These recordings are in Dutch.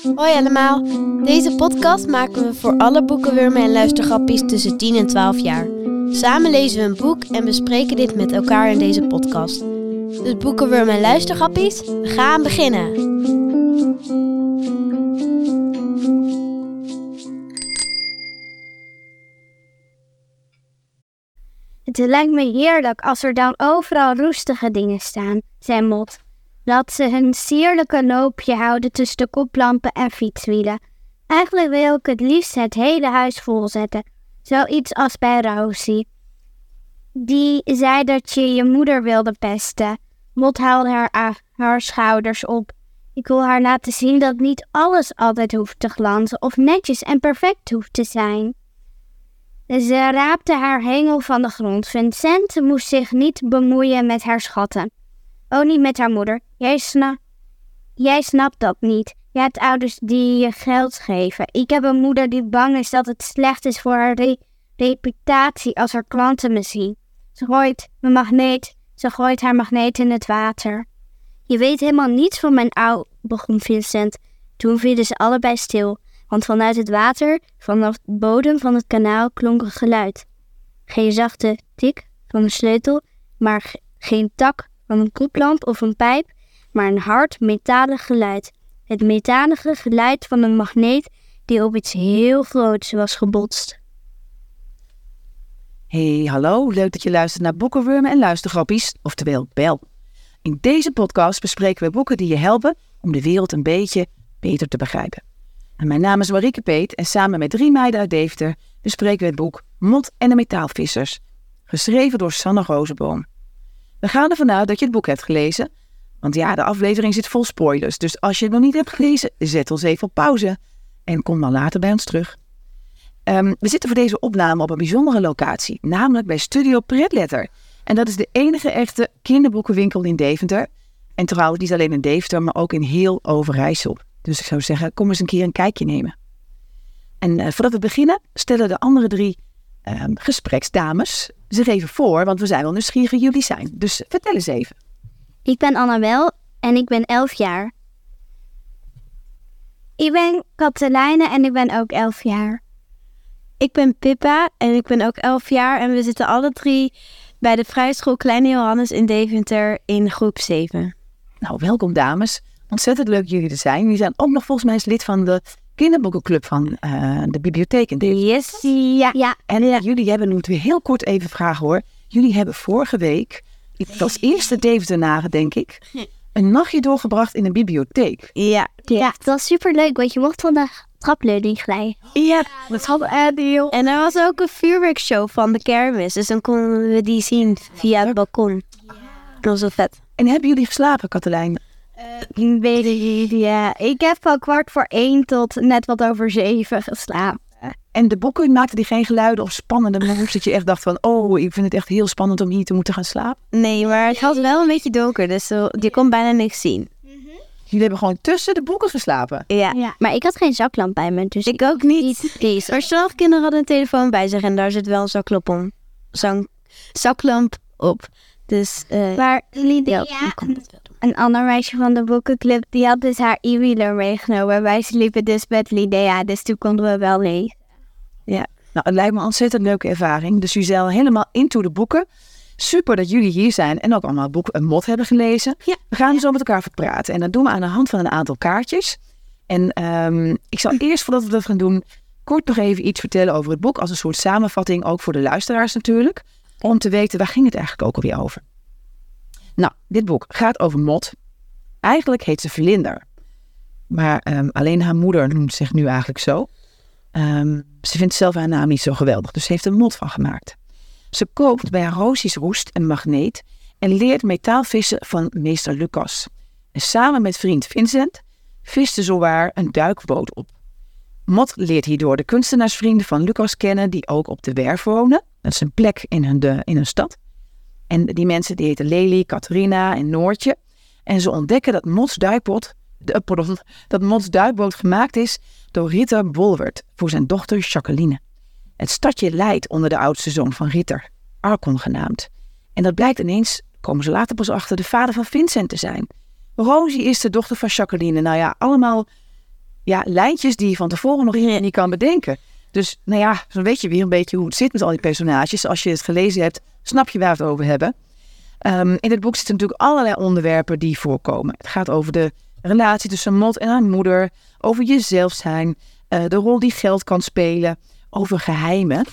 Hoi allemaal. Deze podcast maken we voor alle boekenwurmen en luistergrappies tussen 10 en 12 jaar. Samen lezen we een boek en bespreken dit met elkaar in deze podcast. Dus boekenwurmen en luistergrappies, we gaan beginnen. Het lijkt me heerlijk als er dan overal roestige dingen staan, zei Mot. Dat ze hun sierlijke loopje houden tussen de koplampen en fietswielen. Eigenlijk wil ik het liefst het hele huis volzetten. Zoiets als bij Rosie. Die zei dat je je moeder wilde pesten. Mot haalde haar, haar schouders op. Ik wil haar laten zien dat niet alles altijd hoeft te glanzen of netjes en perfect hoeft te zijn. Ze raapte haar hengel van de grond. Vincent moest zich niet bemoeien met haar schatten. Oh, niet met haar moeder. Jij, Jij snapt dat niet. Je hebt ouders die je geld geven. Ik heb een moeder die bang is dat het slecht is voor haar reputatie als haar klanten me zien. Ze gooit mijn magneet. Ze gooit haar magneet in het water. Je weet helemaal niets van mijn oude, begon Vincent. Toen vielen ze allebei stil want vanuit het water, vanaf de bodem van het kanaal, klonk een geluid. Geen zachte tik van een sleutel, maar geen tak van een koeplamp of een pijp, maar een hard metalig geluid. Het metalige geluid van een magneet die op iets heel groots was gebotst. Hey, hallo, leuk dat je luistert naar Boekenwurmen en Luistergrappies, oftewel Bel. In deze podcast bespreken we boeken die je helpen om de wereld een beetje beter te begrijpen mijn naam is Marieke Peet en samen met drie meiden uit Deventer bespreken we het boek Mot en de Metaalvissers, geschreven door Sanne Rozenboom. We gaan ervan uit dat je het boek hebt gelezen, want ja, de aflevering zit vol spoilers, dus als je het nog niet hebt gelezen, zet ons even op pauze en kom dan later bij ons terug. Ehm, we zitten voor deze opname op een bijzondere locatie, namelijk bij Studio Pretletter. En dat is de enige echte kinderboekenwinkel in Deventer. En trouwens niet alleen in Deventer, maar ook in heel Overijssel. Dus ik zou zeggen, kom eens een keer een kijkje nemen. En uh, voordat we beginnen, stellen de andere drie uh, gespreksdames zich even voor, want we zijn wel nieuwsgierig wie jullie zijn. Dus vertel eens even. Ik ben Annabel en ik ben elf jaar. Ik ben Katelijne en ik ben ook elf jaar. Ik ben Pippa en ik ben ook elf jaar en we zitten alle drie bij de Vrijschool Kleine Johannes in Deventer in groep 7. Nou, welkom dames. Ontzettend leuk jullie er zijn. Jullie zijn ook nog volgens mij lid van de kinderboekenclub van uh, de bibliotheek. Yes, ja. ja. En ja. jullie hebben, moeten we heel kort even vragen hoor. Jullie hebben vorige week, als eerste Deventer denk ik, een nachtje doorgebracht in een bibliotheek. Ja. Ja, het was super leuk, want je mocht van de trapleuning glijden. Ja, dat had heel. En er was ook een vuurwerkshow van de kermis, dus dan konden we die zien via het balkon. Dat was wel vet. En hebben jullie geslapen, Katelijn? Uh, weet ik niet, ja. Ik heb van kwart voor één tot net wat over zeven geslapen. En de boeken maakten die geen geluiden of spannende momenten dat je echt dacht van... oh, ik vind het echt heel spannend om hier te moeten gaan slapen? Nee, maar het was wel een beetje donker, dus je kon bijna niks zien. Jullie hebben gewoon tussen de boeken geslapen? Ja. ja. Maar ik had geen zaklamp bij me, dus ik, ook niet. niet. Maar sommige kinderen hadden een telefoon bij zich en daar zit wel een zaklamp om. Zo'n zaklamp op. Dus, uh, maar Lydia, ja, een ander meisje van de boekenclub, die had dus haar e-wheeler meegenomen. Wij sliepen dus met Lydia, dus toen konden we wel lezen. Ja, nou, het lijkt me een ontzettend leuke ervaring. Dus zijn helemaal into de boeken. Super dat jullie hier zijn en ook allemaal boek een mot hebben gelezen. Ja. We gaan zo met elkaar verpraten. En dat doen we aan de hand van een aantal kaartjes. En um, ik zal eerst, voordat we dat gaan doen, kort nog even iets vertellen over het boek. Als een soort samenvatting, ook voor de luisteraars natuurlijk. Om te weten, waar ging het eigenlijk ook alweer over? Nou, dit boek gaat over Mot. Eigenlijk heet ze Vlinder. Maar um, alleen haar moeder noemt zich nu eigenlijk zo. Um, ze vindt zelf haar naam niet zo geweldig, dus ze heeft er Mot van gemaakt. Ze koopt bij Rosies Roest een magneet en leert metaalvissen van meester Lucas. En samen met vriend Vincent viste zowaar een duikboot op. Mot leert hierdoor de kunstenaarsvrienden van Lucas kennen die ook op de Werf wonen. Dat is een plek in hun, de, in stad. En die mensen die heten Lely, Catharina en Noortje. En ze ontdekken dat Mots duikboot, de, dat Mots duikboot gemaakt is door Ritter Bolwert voor zijn dochter Jacqueline. Het stadje leidt onder de oudste zoon van Ritter, Arkon genaamd. En dat blijkt ineens, komen ze later pas achter, de vader van Vincent te zijn. Rosie is de dochter van Jacqueline. Nou ja, allemaal ja, lijntjes die je van tevoren nog niet kan bedenken. Dus nou ja, zo weet je weer een beetje hoe het zit met al die personages. Als je het gelezen hebt, snap je waar we het over hebben. Ehm, in het boek zitten natuurlijk allerlei onderwerpen die voorkomen. Het gaat over de relatie tussen Mot en haar moeder, over jezelf zijn, uh, de rol die geld kan spelen, over geheimen.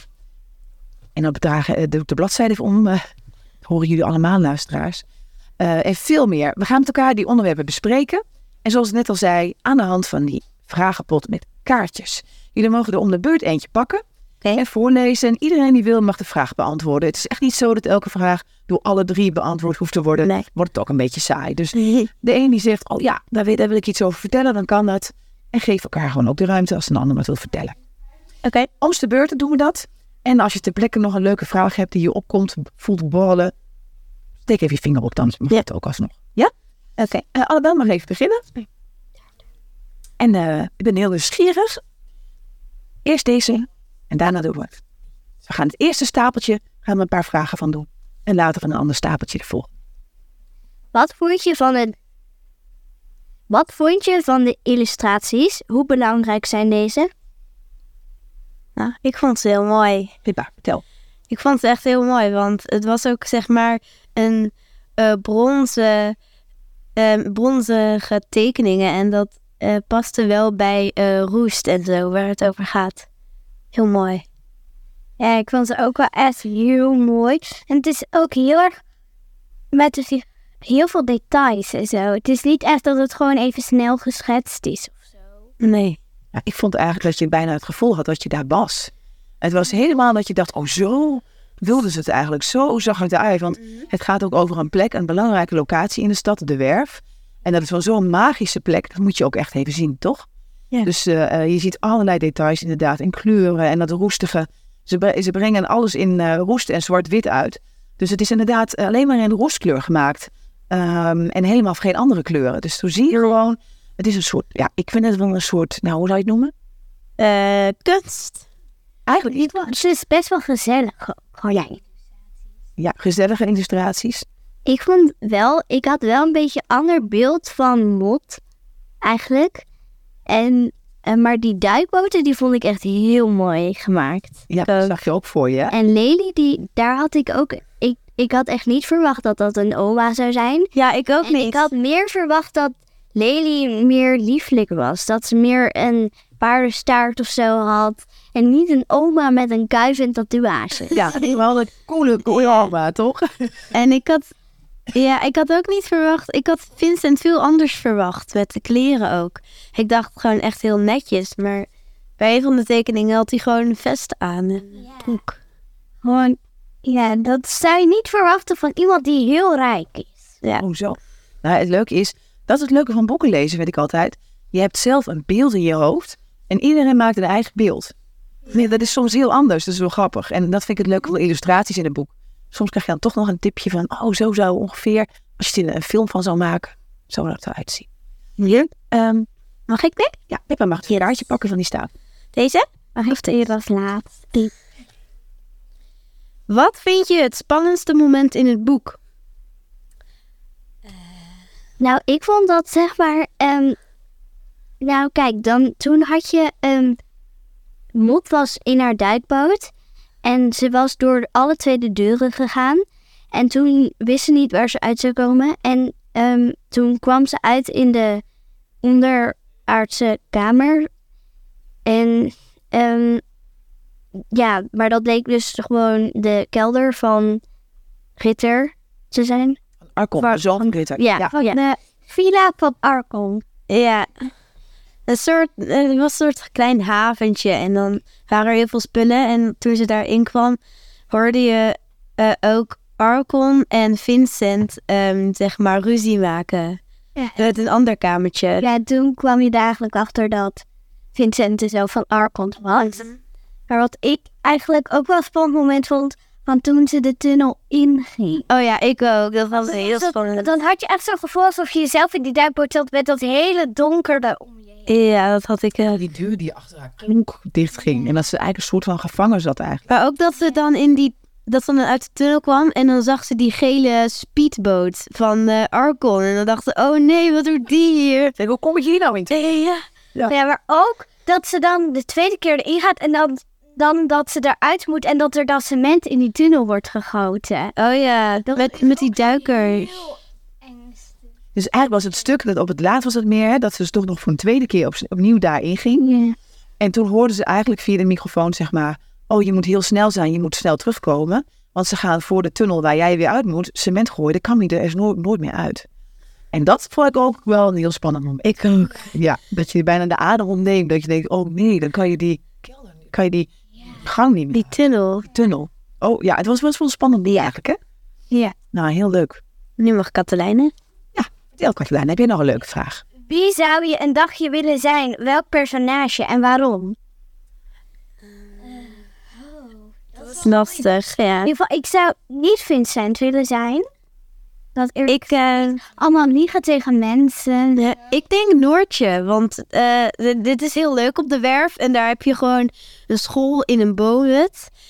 En dan bedragen eh, de, de bladzijde om, uh, horen jullie allemaal luisteraars. en veel meer. We gaan met elkaar die onderwerpen bespreken. En zoals ik net al zei, aan de hand van die vragenpot met kaartjes. Jullie mogen er om de beurt eentje pakken en voorlezen. En iedereen die wil mag de vraag beantwoorden. Het is echt niet zo dat elke vraag door alle drie beantwoord hoeft te worden. Nee. Wordt het ook een beetje saai. Dus de een die zegt, oh ja, daar wil, daar wil ik iets over vertellen, dan kan dat. En geef elkaar gewoon ook de ruimte als een ander wat wil vertellen. Oké, okay. om de beurt doen we dat. En als je ter plekke nog een leuke vraag hebt die je opkomt, voelt borrelen, steek even je vinger op, dan mag ja. het ook alsnog. Ja? Oké. Okay. Uh, eh, allebei mag even beginnen. En uh, ik ben heel nieuwsgierig. Eerst deze en daarna doen we het. we gaan het eerste stapeltje gaan we een paar vragen van doen. En later een ander stapeltje ervoor. Wat vond je van het wat vond je van de illustraties? Hoe belangrijk zijn deze? Nou, ik vond ze heel mooi. Pippa, vertel. Ik vond het echt heel mooi, want het was ook zeg maar een uh, bronzen, uh, bronzige tekeningen. En dat uh, paste wel bij uh, roest en zo, waar het over gaat. Heel mooi. Ja, ik vond ze ook wel echt heel mooi. En het is ook heel erg met heel veel details en zo. Het is niet echt dat het gewoon even snel geschetst is of zo. Nee. Ja, ik vond eigenlijk dat je bijna het gevoel had dat je daar was. Het was helemaal dat je dacht, oh zo wilden ze het eigenlijk. Zo zag het eruit. Want mhm. het gaat ook over een plek, een belangrijke locatie in de stad, de Werf. En dat is wel zo'n magische plek. Dat moet je ook echt even zien, toch? Ja. Dus uh, je ziet allerlei details inderdaad in kleuren en dat roestige. Ze, ze brengen alles in uh, roest en zwart-wit uit. Dus het is inderdaad alleen maar in roestkleur gemaakt. Um, en helemaal geen andere kleuren. Dus toen zie je gewoon, het is een soort, ja, ik vind het wel een soort, nou hoe zou je het noemen? Uh, kunst. Eigenlijk niet. Het is best wel gezellig. Oh, ja. ja, gezellige illustraties. Ik vond wel, ik had wel een beetje een ander beeld van Mot, eigenlijk. En, en, maar die duikboten, die vond ik echt heel mooi gemaakt. Ja, dat zag je ook voor je. En Lely, die, daar had ik ook... Ik, ik had echt niet verwacht dat dat een oma zou zijn. Ja, ik ook niet. Ik had meer verwacht dat Lely meer lieflijk was. Dat ze meer een paardenstaart of zo had. En niet een oma met een kuif en tatoeage. Ja, wel een coole, coole oma, toch? En ik had ja, ik had ook niet verwacht. Ik had Vincent veel anders verwacht. Met de kleren ook. Ik dacht gewoon echt heel netjes. Maar bij een van de tekeningen had hij gewoon een vest aan. En broek. Gewoon, ja, dat zou je niet verwachten van iemand die heel rijk is. Ja. Hoezo? Nou, het leuke is, dat is het leuke van boeken lezen, weet ik altijd. Je hebt zelf een beeld in je hoofd. En iedereen maakt een eigen beeld. Nee, dat is soms heel anders. Dat is wel grappig. En dat vind ik het leuke van illustraties in een boek. Soms krijg je dan toch nog een tipje van, oh, zo zou ongeveer, als je er een film van zou maken, zou dat eruit zien. Hier, um, mag ik dit? Ja, Pippa mag het raadje pakken van die staat. Deze? Mag ik het als laatste? Wat vind je het spannendste moment in het boek? Uh, nou, ik vond dat zeg maar. Um, nou, kijk, dan toen had je. Um, Mot was in haar duikboot. En ze was door alle twee de deuren gegaan. En toen wist ze niet waar ze uit zou komen. En um, toen kwam ze uit in de onderaardse kamer. En um, ja, maar dat bleek dus gewoon de kelder van Ritter te zijn. Arkon, zoon Ritter. Ja, ja. Oh, ja. de villa van Arkon. Ja. Een soort, het was een soort klein haventje en dan waren er heel veel spullen. En toen ze daarin kwam, hoorde je uh, ook Arcon en Vincent, um, zeg maar, ruzie maken. Ja. Met een ander kamertje. Ja, toen kwam je eigenlijk achter dat Vincent zo van Arcon was. Mhm. Maar wat ik eigenlijk ook wel een spannend moment vond, van toen ze de tunnel inging. Oh ja, ik ook. Dat was heel spannend. Dan had je echt zo'n gevoel alsof je jezelf in die duikboot zat met dat hele om heen. Ja, dat had ik. Uh... Die deur die achter haar klonk dicht ging. En dat ze eigenlijk een soort van gevangen zat eigenlijk. Maar ook dat ze dan in die dat ze dan uit de tunnel kwam en dan zag ze die gele speedboot van uh, Arcon. En dan dacht ze, oh nee, wat doet die hier? Zeg, hoe kom ik hier nou in? Nee, ja. Ja. maar ook dat ze dan de tweede keer erin gaat en dan, dan dat ze eruit moet en dat er dan cement in die tunnel wordt gegoten. Oh ja, met, met die duikers. Dus eigenlijk was het stuk, dat op het laatst was het meer, hè, dat ze dus toch nog voor een tweede keer op, opnieuw daarin ging. En toen hoorden ze eigenlijk via de microfoon, zeg maar, oh je moet heel snel zijn, je moet snel terugkomen. Want ze gaan voor de tunnel waar jij weer uit moet, cement gooien, dan kan je er nooit, nooit meer uit. En dat vond ik ook wel een heel spannend moment. Ik ook. Ja, dat je bijna de adem ontneemt. Dat je denkt, oh nee, dan kan je die, kan je die gang niet meer. Die tunnel. tunnel. Oh ja, het was wel wel spannend die eigenlijk, hè? Ja. Nou, heel leuk. Nu mag Katelijne. Vertel, Katelijn, heb jij nog een leuke vraag? Wie zou je een dagje willen zijn? Welk personage en waarom? Lastig, ja. In ieder geval, ik zou niet Vincent willen zijn. Dat er Ik, eh, allemaal liegen tegen mensen. Ik denk Noortje, want eh, dit is heel leuk op de werf. En daar heb je gewoon een school in een.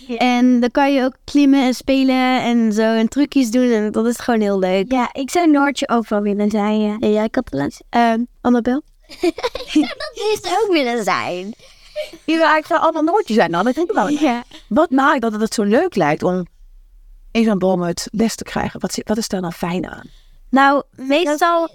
Ja. En dan kan je ook klimmen en spelen en zo en trucjes doen. En dat is gewoon heel leuk. Ja, ik zou Noortje ook wel willen zijn. Ja. En jij, Katelijn? Uh, Annabel? Dat is ook willen zijn. Ja, ik zou allemaal nootjes zijn. Nou, dat denk ik wel. Ja. Wat maakt dat het zo leuk lijkt om zo'n boom uit les te krijgen? Wat, wat is daar dan fijn aan? Nou, meestal...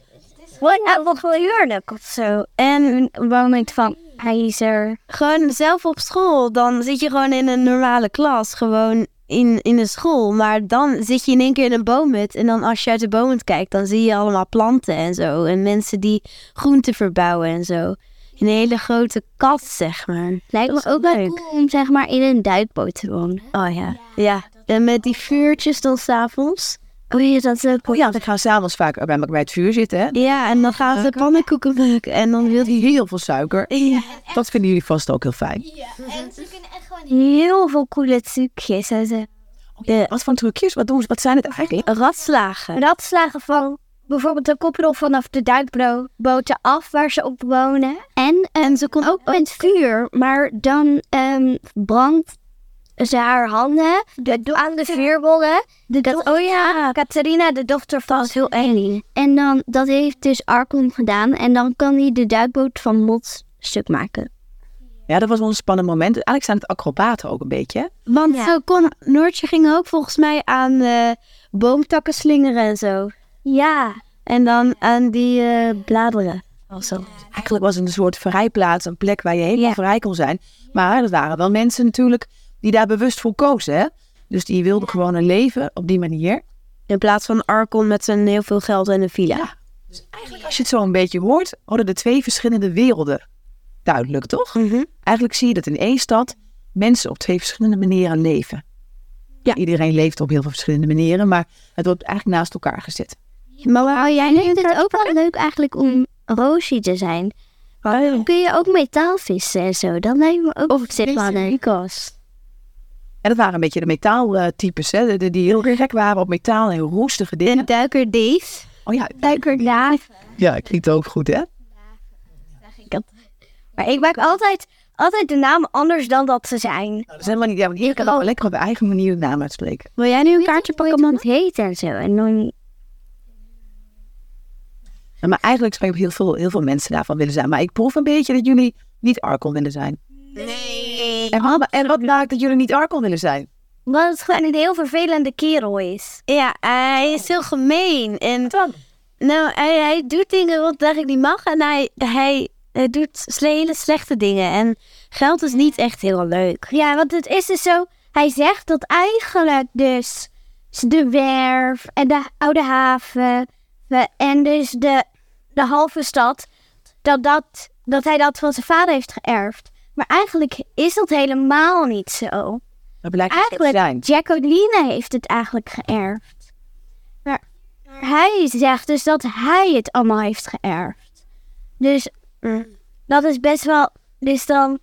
Wat wat wel heerlijk of zo. En een moment van ijzer. Gewoon zelf op school. Dan zit je gewoon in een normale klas. Gewoon in, in een school. Maar dan zit je in één keer in een boomhut. En dan als je uit de boomhut kijkt, dan zie je allemaal planten en zo. En mensen die groenten verbouwen en zo. Een hele grote kat, zeg maar. Lijkt me is ook leuk. cool om zeg maar in een duikboot te wonen. Oh ja. Ja. En met die vuurtjes dan s'avonds. Oh ja, dat is ook Oh ja, dan gaan s'avonds vaak bij, bij het vuur zitten. Hè? Ja, en dan gaan ze pannenkoeken maken. En dan wil Die heel veel suiker. Ja. Dat vinden jullie vast ook heel fijn. En ze kunnen echt gewoon heel veel coole trucjes. en. Ja. Wat voor trucjes? Wat doen ze? Wat zijn het eigenlijk? Radslagen. Radslagen van bijvoorbeeld de koppel vanaf de duikboten af waar ze op wonen. En, en ze kon ook met vuur, maar dan ehm brandt ze haar handen de, aan de vuurbollen. De dat, oh ja, Catharina, de dochter van heel eng. En dan, dat heeft dus Arkom gedaan. En dan kan hij de duikboot van Mot stuk maken. Ja, dat was wel een spannend moment. Eigenlijk zijn het acrobaten ook een beetje. Want Ja. kon Noortje ging ook volgens mij aan eh, boomtakken slingeren en zo. Ja, En dan aan die eh, bladeren. Also. Eigenlijk was het een soort vrijplaats, een plek waar je helemaal Ja. vrij kon zijn. Maar er waren wel mensen natuurlijk die daar bewust voor kozen. Hè? Dus die wilden gewoon een leven op die manier. In plaats van Arkon met zijn heel veel geld en een villa. Ja. Eigenlijk als je het zo een beetje hoort, worden de twee verschillende werelden duidelijk, toch? Mhm. Eigenlijk zie je dat in één stad mensen op twee verschillende manieren leven. Ja, iedereen leeft op heel veel verschillende manieren, maar het wordt eigenlijk naast elkaar gezet. Maar waar Oh, jij vindt het ook wel leuk eigenlijk om Roosje te zijn. Dan kun je ook metaal vissen en zo. Dat lijkt me ook Of zit wel leuk. Lucas. En dat waren een beetje de metaaltypes, hè? de- die heel gek waren op metaal en roestige dingen. En duiker Dave. Oh ja, daar. ja, klinkt ook goed, hè? Maar ik maak altijd, altijd de namen anders dan dat ze zijn. Dat is helemaal niet, ja, want hier kan ook lekker op eigen manier de naam uitspreken. Wil jij nu een kaartje pakken, man? Het heet en zo. En dan, Ja, Maar eigenlijk zou je heel veel, heel veel mensen daarvan willen zijn. Maar ik proef een beetje dat jullie niet Arkon willen zijn. Nee. En wat, en wat maakt dat jullie niet Arkon willen zijn? omdat het gewoon een heel vervelende kerel is. Ja, hij is heel gemeen. En nou, hij, hij doet dingen wat eigenlijk niet mag. En hij, hij, hij doet hele slechte dingen. En geld is niet echt heel leuk. Ja, want het is dus zo. Hij zegt dat eigenlijk dus de werf en de oude haven en dus de, de halve stad, dat, dat, dat hij dat van zijn vader heeft geërfd. Maar eigenlijk is dat helemaal niet zo. Dat blijkt te zijn. Eigenlijk, Jacqueline heeft het eigenlijk geërfd. Maar hij zegt dus dat hij het allemaal heeft geërfd. Dus Mm. dat is best wel. Dus dan.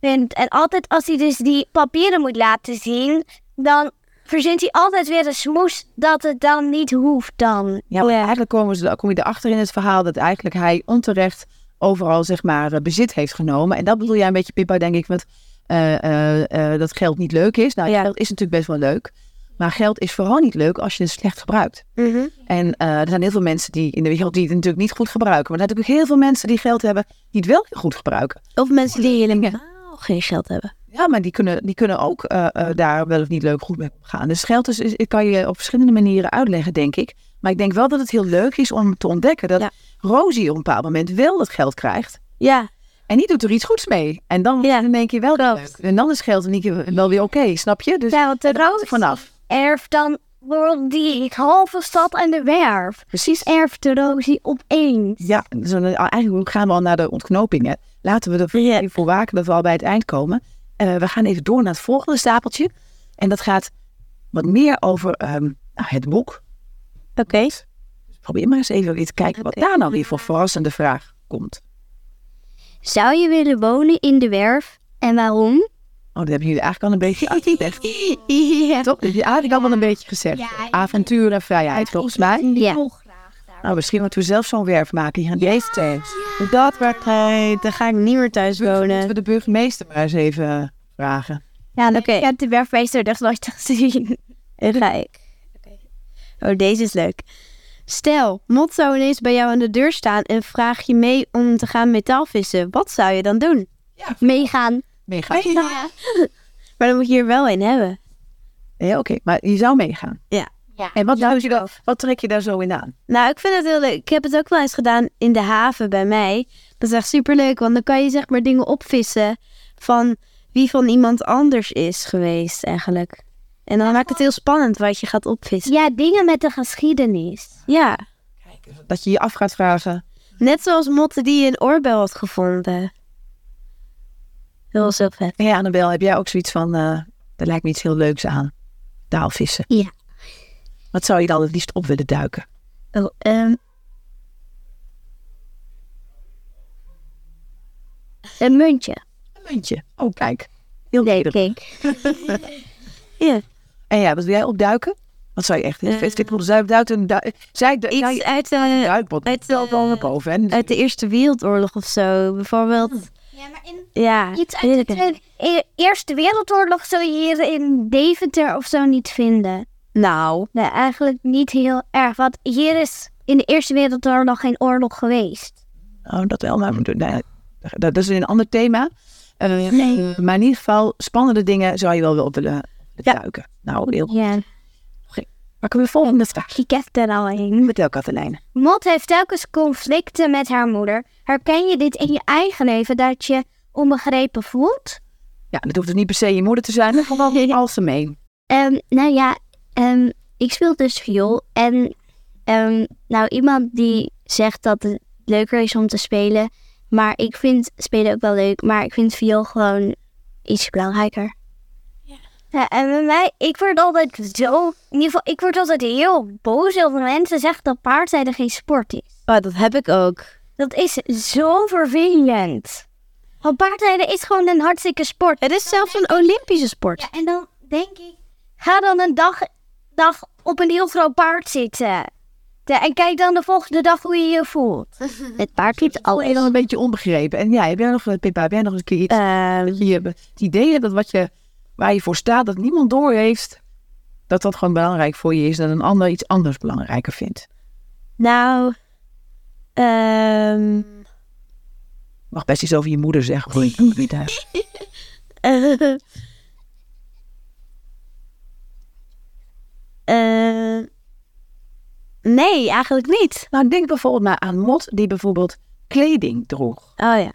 En, en altijd als hij dus die papieren moet laten zien, dan verzint hij altijd weer een smoes dat het dan niet hoeft dan. Ja, eigenlijk komen ze, kom je erachter in het verhaal dat eigenlijk hij onterecht overal zeg maar eh, bezit heeft genomen. En dat bedoel jij een beetje, Pippa, denk ik, met eh, eh, dat geld niet leuk is. Nou, Ja. geld is natuurlijk best wel leuk. Maar geld is vooral niet leuk als je het slecht gebruikt. Mhm. En er zijn heel veel mensen die in de wereld die het natuurlijk niet goed gebruiken. Maar er zijn natuurlijk heel veel mensen die geld hebben die het wel goed gebruiken. Of mensen die helemaal geen geld hebben. Ja, maar die kunnen, die kunnen ook daar wel of niet leuk goed mee omgaan. Dus geld is, is, kan je op verschillende manieren uitleggen, denk ik. Maar ik denk wel dat het heel leuk is om te ontdekken dat Ja. Rosie op een bepaald moment wel dat geld krijgt. Ja, En die doet er iets goeds mee. En dan, Ja, dan denk je wel leuk. En dan is geld niet wel weer oké, snap je? Dus Ja, want de vanaf. erft dan bijvoorbeeld die halve stad en de werf. Precies. Erft de Rosie opeens. Ja, dus eh, eigenlijk gaan we al naar de ontknopingen. Laten we er Ja. even voor waken dat we al bij het eind komen. Eh, we gaan even door naar het volgende stapeltje. En dat gaat wat meer over ehm, nou, het boek. oké. Probeer maar eens even weer te kijken wat daar nou weer voor verrassende vraag komt. Zou je willen wonen in de werf? En waarom? Oh, dat hebben jullie eigenlijk al een beetje uitgelegd. ja. Toch? Dat heb je eigenlijk al wel een beetje gezegd. Ja, Avontuur en vrijheid, volgens mij. Ja. Nou, misschien moeten we zelf zo'n werf maken hier aan deze tent. Dat wordt, nee, dan ga ik niet meer thuis Moeten wonen. we de burgemeester maar eens even vragen. Ja, Oké. ik heb de werfmeester dus nooit gezien. En ga ik. Oh, deze is leuk. Stel, Mot zou ineens bij jou aan de deur staan en vraag je mee om te gaan metaalvissen. Wat zou je dan doen? Meegaan. Mega. Maar dan moet je er wel een hebben. Ja, oké. Maar je zou meegaan. Ja. Ja. En wat, je dan, wat trek je daar zo in aan? Nou, ik vind het heel leuk. Ik heb het ook wel eens gedaan in de haven bij mij. Dat is echt super leuk, want dan kan je zeg maar dingen opvissen van wie van iemand anders is geweest eigenlijk. En dan maakt het heel spannend wat je gaat opvissen. Ja, dingen met de geschiedenis. Ja, Dat je je af gaat vragen. net zoals Motte die een oorbel had gevonden. Dat was heel vet. Ja, Annabel, heb jij ook zoiets van, eh er lijkt me iets heel leuks aan. Daalvissen. Ja. Wat zou je dan het liefst op willen duiken? Oh, ehm, Een muntje. Een muntje. Oh, kijk. Heel ik. ja. En ja, wat wil jij opduiken? Wat zou je echt Eh. vet vinden? Zij duikt een du- zij du- Iets je uit, eh, duikbot uit, wel naar boven. En uit de Eerste Wereldoorlog of zo. Bijvoorbeeld. Ja, maar in Ja, iets uit de E- Eerste Wereldoorlog zou je hier in Deventer of zo niet vinden. Nou, Nee, eigenlijk niet heel erg. Want hier is in de Eerste Wereldoorlog geen oorlog geweest. Oh, dat wel, maar nou dat, is een ander thema. Nee. Maar in ieder geval, spannende dingen zou je wel willen. Duiken. Nou, heel Ja, Maar kunnen we volgende vraag? ik heb er al een. Vertel, Katelijne. Mot heeft telkens conflicten met haar moeder. Herken je dit in je eigen leven, dat je onbegrepen voelt? Ja, dat hoeft dus niet per se je moeder te zijn, maar gewoon algemeen. Ehm, nou ja, ehm, ik speel dus viool. En ehm, nou, iemand die zegt dat het leuker is om te spelen. Maar ik vind spelen ook wel leuk. Maar ik vind viool gewoon iets belangrijker. Ja, en bij mij, ik word altijd zo, in ieder geval, ik word altijd heel boos over mensen zeggen dat paardrijden geen sport is. oh, dat heb ik ook. Dat is zo vervelend. Want paardrijden is gewoon een hartstikke sport. Het is zelfs een Olympische sport. Ja, en dan denk ik, ga dan een dag, dag op een heel groot paard zitten. Ja, en kijk dan de volgende dag hoe je je voelt. Het paard doet Alleen dan alles. een beetje onbegrepen. En ja, heb jij nog, Pippa, heb jij nog eens een keer iets? Dat je het idee hebt dat wat je, waar je voor staat, dat niemand door heeft, dat dat gewoon belangrijk voor je is, dat een ander iets anders belangrijker vindt. nou, ehm, Je mag best iets over je moeder zeggen. hoor. Ik doe het niet uit. eh, eh, nee, eigenlijk niet. Nou, denk bijvoorbeeld maar aan Mot, die bijvoorbeeld kleding droeg. Oh ja.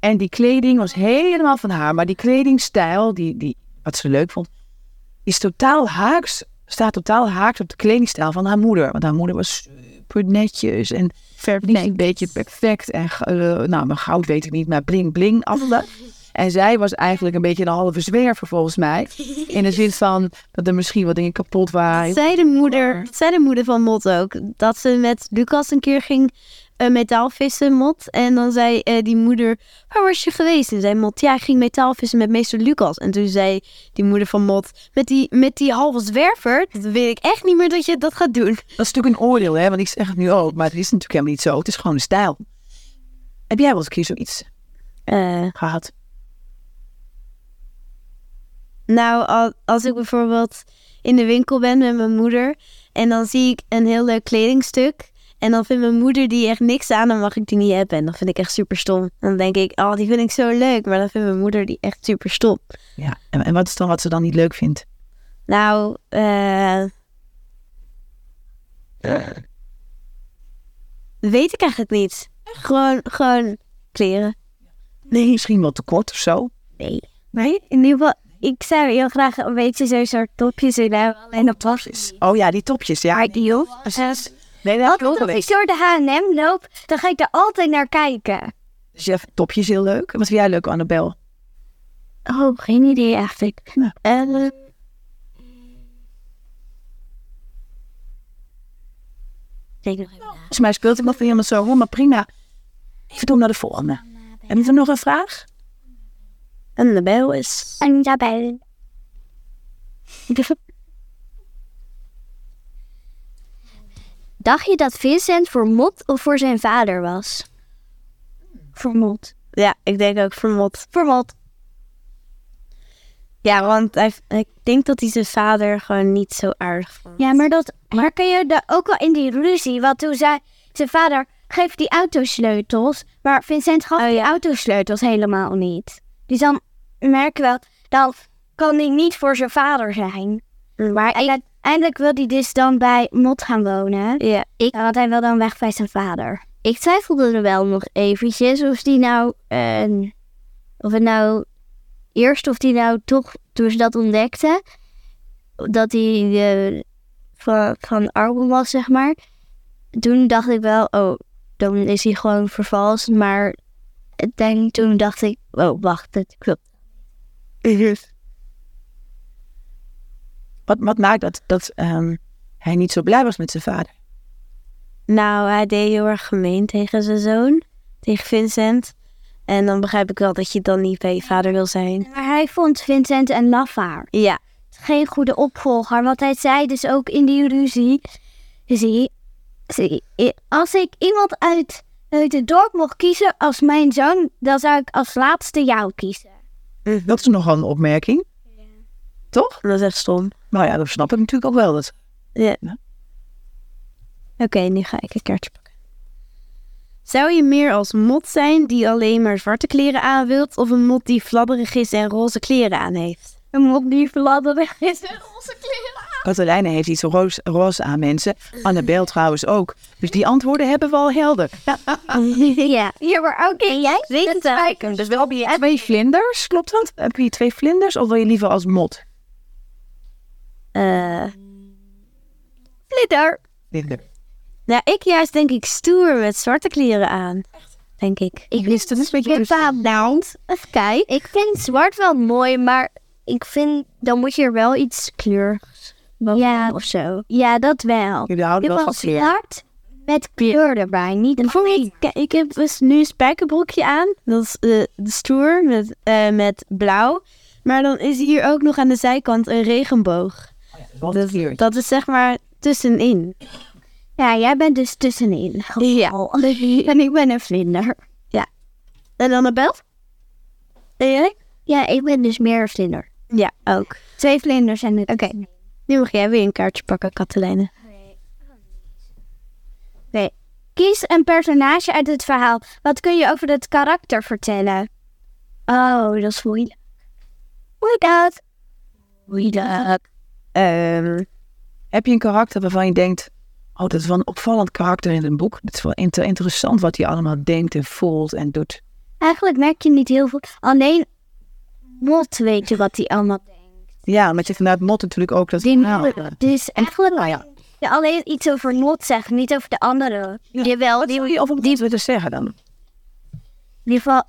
En die kleding was helemaal van haar. Maar die kledingstijl, die, die, wat ze leuk vond, is totaal haaks, staat totaal haaks op de kledingstijl van haar moeder. Want haar moeder was super netjes en niet een beetje perfect. En eh, nou, maar goud weet ik niet, maar bling bling alles. En zij was eigenlijk een beetje een halve zwerver volgens mij. In de zin van dat er misschien wat dingen kapot waren. Dat zei de moeder, dat zei de moeder van Mot ook. Dat ze met Lucas een keer ging eh, metaalvissen, Mot. En dan zei eh, die moeder, waar was je geweest? En zei Mot, ja, ik ging metaalvissen met meester Lucas. En toen zei die moeder van Mot, met die, met die halve zwerver, dat weet ik echt niet meer dat je dat gaat doen. Dat is natuurlijk een oordeel, hè? Want ik zeg het nu ook, maar het is natuurlijk helemaal niet zo. Het is gewoon een stijl. Heb jij wel eens een keer zoiets Eh, gehad? Nou, al- als ik bijvoorbeeld in de winkel ben met mijn moeder en dan zie ik een heel leuk kledingstuk en dan vindt mijn moeder die echt niks aan, dan mag ik die niet hebben. En dat vind ik echt super stom. Dan denk ik, oh, die vind ik zo leuk, maar dan vindt mijn moeder die echt super stom. Ja. En, en wat is dan wat ze dan niet leuk vindt? Nou, eh weet ik eigenlijk niet. Gewoon, gewoon kleren. Nee. Misschien wel te kort of zo. Nee. Nee, in ieder geval, ik zou heel graag een beetje zo'n soort topjes in hebben. Alleen op was. Oh ja, die topjes. Ja, Ideal. precies. Nee, dat heb ik ook Als ik door de H&M loop, dan ga ik daar altijd naar kijken. Dus je vindt topjes heel leuk. Wat vind jij leuk, Annabel? Oh, geen idee eigenlijk. Nou. Eh, denk nog even. Volgens mij speelt iemand van helemaal zo. Maar prima. Even door naar de volgende. Hebben we nog een vraag? En de bel is... En Dacht je dat Vincent voor Mot of voor zijn vader was? Voor Mot. Ja, ik denk ook vermot. Voor Mot. Ja, want hij, ik denk dat hij zijn vader gewoon niet zo aardig vond. Ja, maar dat herken je daar ook wel in die ruzie. Want toen zei zijn vader, geef die autosleutels. Maar Vincent gaf die autosleutels helemaal niet. Dus dan merk je wel, dan kan hij niet voor zijn vader zijn. Maar uiteindelijk wil hij dus dan bij Mot gaan wonen. Ja, Ik, want hij wil dan weg bij zijn vader. Ik twijfelde er wel nog eventjes of die nou, eh, of het nou eerst of die nou toch, toen ze dat ontdekte, dat hij eh, van, van Arbon was, zeg maar. Toen dacht ik wel, oh, dan is hij gewoon vervalst. Maar denk, toen dacht ik, oh, wacht, het klopt. Wat, wat maakt dat, dat ehm, hij niet zo blij was met zijn vader? Nou, hij deed heel erg gemeen tegen zijn zoon, tegen Vincent. En dan begrijp ik wel dat je dan niet bij je vader wil zijn. Maar hij vond Vincent een lafaard. Ja, geen goede opvolger. Want hij zei dus ook in die ruzie: zie, zie, als ik iemand uit, uit het dorp mocht kiezen als mijn zoon, dan zou ik als laatste jou kiezen. Dat is nogal een opmerking. Toch? dat is echt stom. Nou ja, dat snap ik natuurlijk ook wel. Dat... Ja. Ja. Oké, nu ga ik een kaartje pakken. Zou je meer als mot zijn die alleen maar zwarte kleren aan wilt, of een mot die fladderig is en roze kleren aan heeft? Een mop die fladderig is en roze kleren. Katelijne heeft iets roze, roze aan mensen. Annabel trouwens ook. Dus die antwoorden hebben we al helder. ja. Ja, maar oké, jij weet het wel. Dus wel heb je twee vlinders, klopt dat? Heb je twee vlinders of wil je liever als mot? Eh, Flitter. Vlinder. nou, ik juist denk ik stoer met zwarte kleren aan. Denk ik. Ik wist het een beetje bepaald. Nou, even kijken. Ik vind zwart wel mooi, maar ik vind dan moet je er wel iets kleurigs ja, of zo. Ja, dat wel. Jullie houden wel van was kleur. zwart met kleur erbij, niet een Ik, ik heb dus nu een spijkerbroekje aan. Dat is eh, de stoer met, eh, met blauw. Maar dan is hier ook nog aan de zijkant een regenboog. Wat Dat, is zeg maar tussenin. Ja, jij bent dus tussenin. Ja. En ik ben een vlinder. En Annabel? En jij? Ja, ik ben dus meer een vlinder. Ja, ook. Twee vlinders en het. Oké. Nu mag jij weer een kaartje pakken, Katelijne. Kies een personage uit het verhaal. Wat kun je over het karakter vertellen? Oh, dat is moeilijk. Dat? Moeilijk. Ehm, Heb je een karakter waarvan je denkt... Oh, dat is wel een opvallend karakter in een boek. Het is wel inter- interessant wat hij allemaal denkt en voelt en doet. Eigenlijk merk je niet heel veel. Alleen Mot weet je wat hij allemaal denkt. Ja, maar je vanuit Mot natuurlijk ook dat... Die nou, Dus eigenlijk nou ja. ja, alleen iets over Mot zeggen, niet over de andere. Jawel, Wat die, wil je over Mot willen zeggen dan? in ieder geval,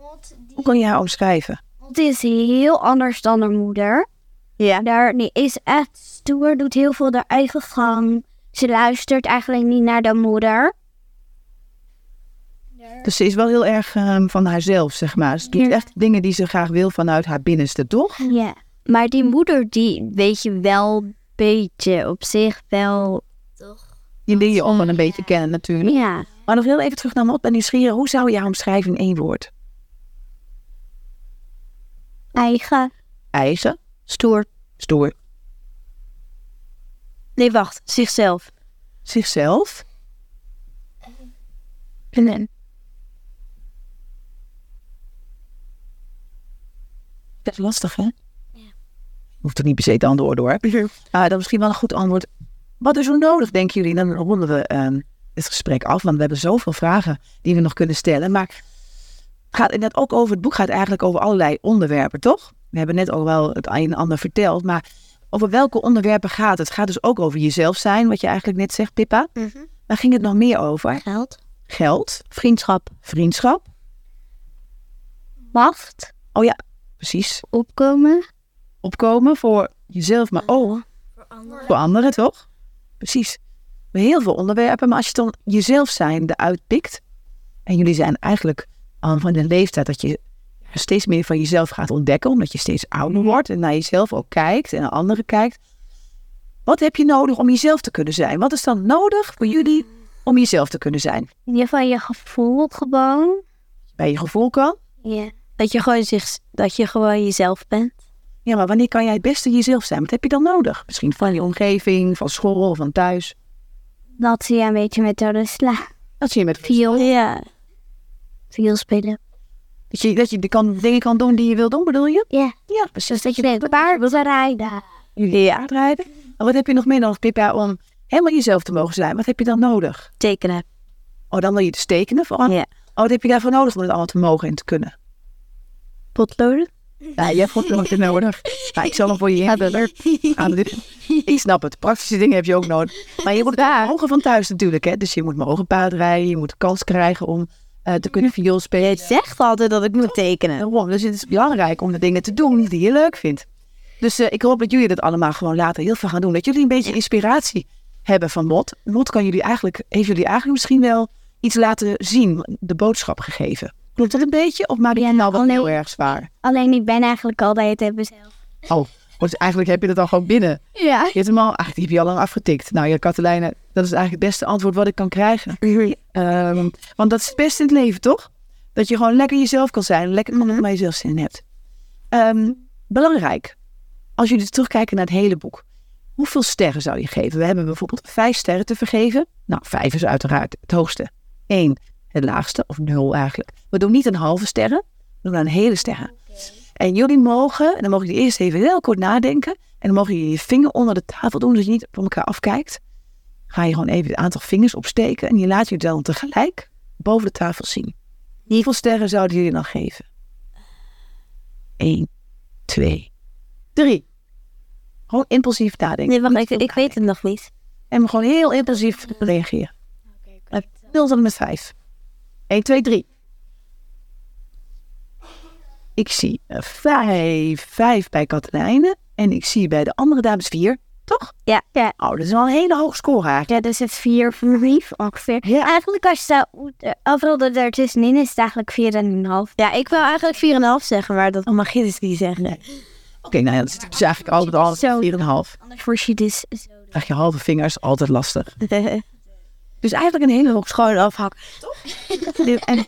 Mot, Hoe kan je haar omschrijven? Mot is heel anders dan haar moeder. Ja. Daar, die is echt stoer, doet heel veel haar eigen gang. Ze luistert eigenlijk niet naar de moeder. Dus ze is wel heel erg ehm, van haarzelf, zeg maar. Ze doet Ja. echt dingen die ze graag wil vanuit haar binnenste, toch? Ja. Maar die moeder, die weet je wel een beetje op zich wel. Die leer je om en een beetje kennen natuurlijk. Ja. Maar nog heel even terug naar Mot. Ben nieuwsgierig. Hoe zou je haar omschrijven in één woord? Eigen. Eigen. Stoer. Stoer. Nee, wacht. Zichzelf. Zichzelf. En Best lastig, hè? Hoeft er niet per se te antwoorden, hoor. Ah, dan misschien wel een goed antwoord. Wat is er nodig, denken jullie? Dan ronden we ehm, het gesprek af, want we hebben zoveel vragen die we nog kunnen stellen. Maar het gaat inderdaad ook over, het boek gaat eigenlijk over allerlei onderwerpen, toch? We hebben net ook wel het een en ander verteld, maar over welke onderwerpen gaat het? Het gaat dus ook over jezelf zijn, wat je eigenlijk net zegt, Pippa. Waar ging het nog meer over? Geld. Geld, Vriendschap. vriendschap. macht, Oh ja, precies. opkomen. Opkomen voor jezelf, maar ook voor anderen, toch? Precies. Heel veel onderwerpen, maar als je dan jezelf zijn eruit pikt. En jullie zijn eigenlijk al van de leeftijd dat je steeds meer van jezelf gaat ontdekken, omdat je steeds ouder wordt en naar jezelf ook kijkt en naar anderen kijkt. Wat heb je nodig om jezelf te kunnen zijn? Wat is dan nodig voor jullie om jezelf te kunnen zijn? Je van je gevoel gewoon. Bij je gevoel kan. Ja. Dat je gewoon, zich, dat je gewoon jezelf bent. Ja, maar wanneer kan jij het beste jezelf zijn? Wat heb je dan nodig? Misschien van je omgeving, van school, van thuis. Dat ze je een beetje met de sla. Dat zie je met Viool. Ja. Viool spelen. Dat je, dat je de kan, dingen kan doen die je wil doen, bedoel je? Ja. Ja, precies. Dus dat je denkt, paard wil rijden. Jullie ja. rijden. Maar wat heb je nog meer nodig, Pippa, om helemaal jezelf te mogen zijn? Wat heb je dan nodig? Tekenen. Oh, dan wil je dus tekenen vooral. Ja. Oh, wat heb je daarvoor nodig om het allemaal te mogen en te kunnen? Potloden. Ja, je hebt wat nodig nodig. Nou, ik zal hem voor je hebben. Ik snap het. Praktische dingen heb je ook nodig. Maar je moet het mogen van thuis natuurlijk, hè. Dus je moet mogen paardrijden. Je moet de kans krijgen om eh, te kunnen viool spelen. Je zegt altijd dat ik moet tekenen. Daarom. Dus het is belangrijk om de dingen te doen die je leuk vindt. Dus eh, ik hoop dat jullie dat allemaal gewoon later heel veel gaan doen. Dat jullie een beetje inspiratie hebben van Mot. Mot kan jullie eigenlijk, heeft jullie eigenlijk misschien wel iets laten zien, de boodschap gegeven. Klopt dat een beetje? Of maak je Ja, nou wel heel erg zwaar? Alleen ik ben eigenlijk altijd het mezelf. Oh, dus eigenlijk heb je dat al gewoon binnen. Ja. Je hebt hem al, eigenlijk die heb je al lang afgetikt. Nou ja, Katelijne, dat is eigenlijk het beste antwoord wat ik kan krijgen. Ehm, want dat is het beste in het leven, toch? Dat je gewoon lekker jezelf kan zijn. Lekker mm maar jezelf zin hebt. Ehm, belangrijk. Als jullie terugkijken naar het hele boek. Hoeveel sterren zou je geven? We hebben bijvoorbeeld vijf sterren te vergeven. Nou, vijf is uiteraard het hoogste. Eén, het laagste. Of nul eigenlijk. We doen niet een halve sterren. We doen een hele sterren. En jullie mogen, en dan mogen jullie eerst even heel kort nadenken. En dan mogen jullie je vinger onder de tafel doen, zodat je niet van elkaar afkijkt. Ga je gewoon even het aantal vingers opsteken en je laat je dan tegelijk boven de tafel zien. Hoeveel sterren zouden jullie dan geven? Eén, twee, drie. Gewoon impulsief nadenken. Nee, wacht, ik, ik weet het nog niet. En gewoon heel impulsief reageren. Nul tot en met vijf. 1, 2, 3. Ik zie eh, vijf, vijf bij Katelijne. En ik zie bij de andere dames vier. Toch? Ja. Ja. Oh, dat is wel een hele hoge score eigenlijk. Ja, dus het vier voor lief ongeveer. Ja. Eigenlijk als je dat overal ertussenin is het eigenlijk vier en een half. Ja, ik wil eigenlijk 4,5 zeggen, maar dat mag je dus niet zeggen. Oké, nou ja, dat is dus eigenlijk altijd al Zo. 4,5. Anders word je dus zo. Krijg je halve vingers, altijd lastig. Dus eigenlijk een hele hoge score. Gewoon afhakken. En,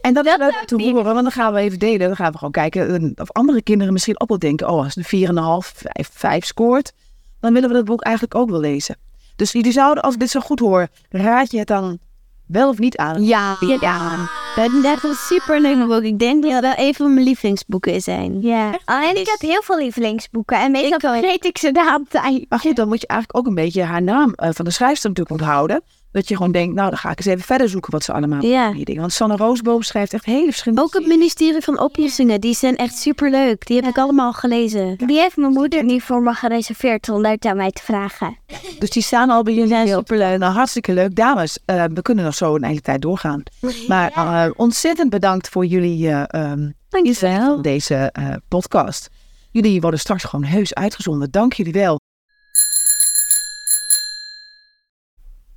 en dat is leuk te horen, want dan gaan we even delen. Dan gaan we gewoon kijken eh, of andere kinderen misschien ook wel denken... oh, als een 4,5, 5, 5 scoort, dan willen we dat boek eigenlijk ook wel lezen. Dus jullie zouden, als ik dit zo goed hoor, raad je het dan wel of niet aan? Ja, ja. Dat is een super leuk boek. Ik denk dat dat een van mijn lievelingsboeken zijn. Ja. Alleen ik heb heel veel lievelingsboeken en meestal vergeet ik ze een tijd. Maar goed, dan moet je eigenlijk ook een beetje haar naam eh, van de schrijfster natuurlijk onthouden. Dat je gewoon denkt, nou, dan ga ik eens even verder zoeken wat ze allemaal Ja. die dingen. Want Sanne Roosboom schrijft echt hele verschillende... Ook het ministerie van Oplossingen, die zijn echt super leuk. Die heb ik allemaal gelezen. Die heeft mijn moeder nu voor me gereserveerd om dat aan mij te vragen. Dus die staan al bij jullie. superleuk. Nou, hartstikke leuk. Dames, eh, we kunnen nog zo een hele tijd doorgaan. Maar eh, ontzettend bedankt voor jullie eh ehm, Dankjewel. van deze eh, podcast. Jullie worden straks gewoon heus uitgezonden. Dank jullie wel.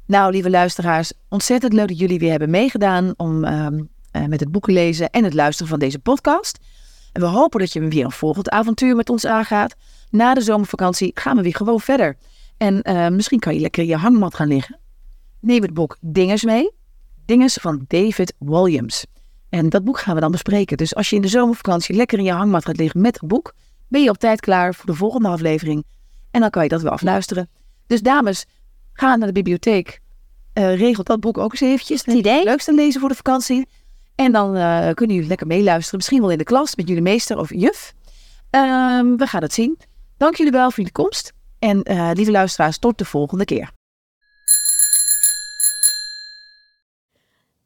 Nou, lieve luisteraars, ontzettend leuk dat jullie weer hebben meegedaan om ehm, eh, met het boeken lezen en het luisteren van deze podcast. En we hopen dat je weer een volgend avontuur met ons aangaat. Na de zomervakantie gaan we weer gewoon verder. En eh, misschien kan je lekker in je hangmat gaan liggen. Neem het boek Dingers mee. Dingers van David Williams. En dat boek gaan we dan bespreken. Dus als je in de zomervakantie lekker in je hangmat gaat liggen met het boek, ben je op tijd klaar voor de volgende aflevering. En dan kan je dat wel afluisteren. Dus dames, ga naar de bibliotheek. Uh, regel dat boek ook eens eventjes. Het idee. Leukste lezen voor de vakantie. En dan uh, kunnen jullie lekker meeluisteren. Misschien wel in de klas met jullie meester of juf. Uh, we gaan het zien. Dank jullie wel voor jullie komst. En uh, lieve luisteraars, tot de volgende keer.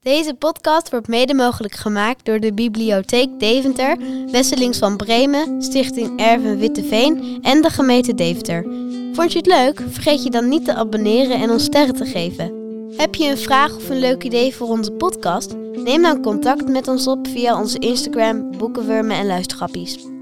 Deze podcast wordt mede mogelijk gemaakt door de Bibliotheek Deventer, Wesselings van Bremen, Stichting Erven Witteveen en de gemeente Deventer. Vond je het leuk? Vergeet je dan niet te abonneren en ons sterren te geven. Heb je een vraag of een leuk idee voor onze podcast? Neem dan contact met ons op via onze Instagram, Boekenwurmen en Luistergrappies.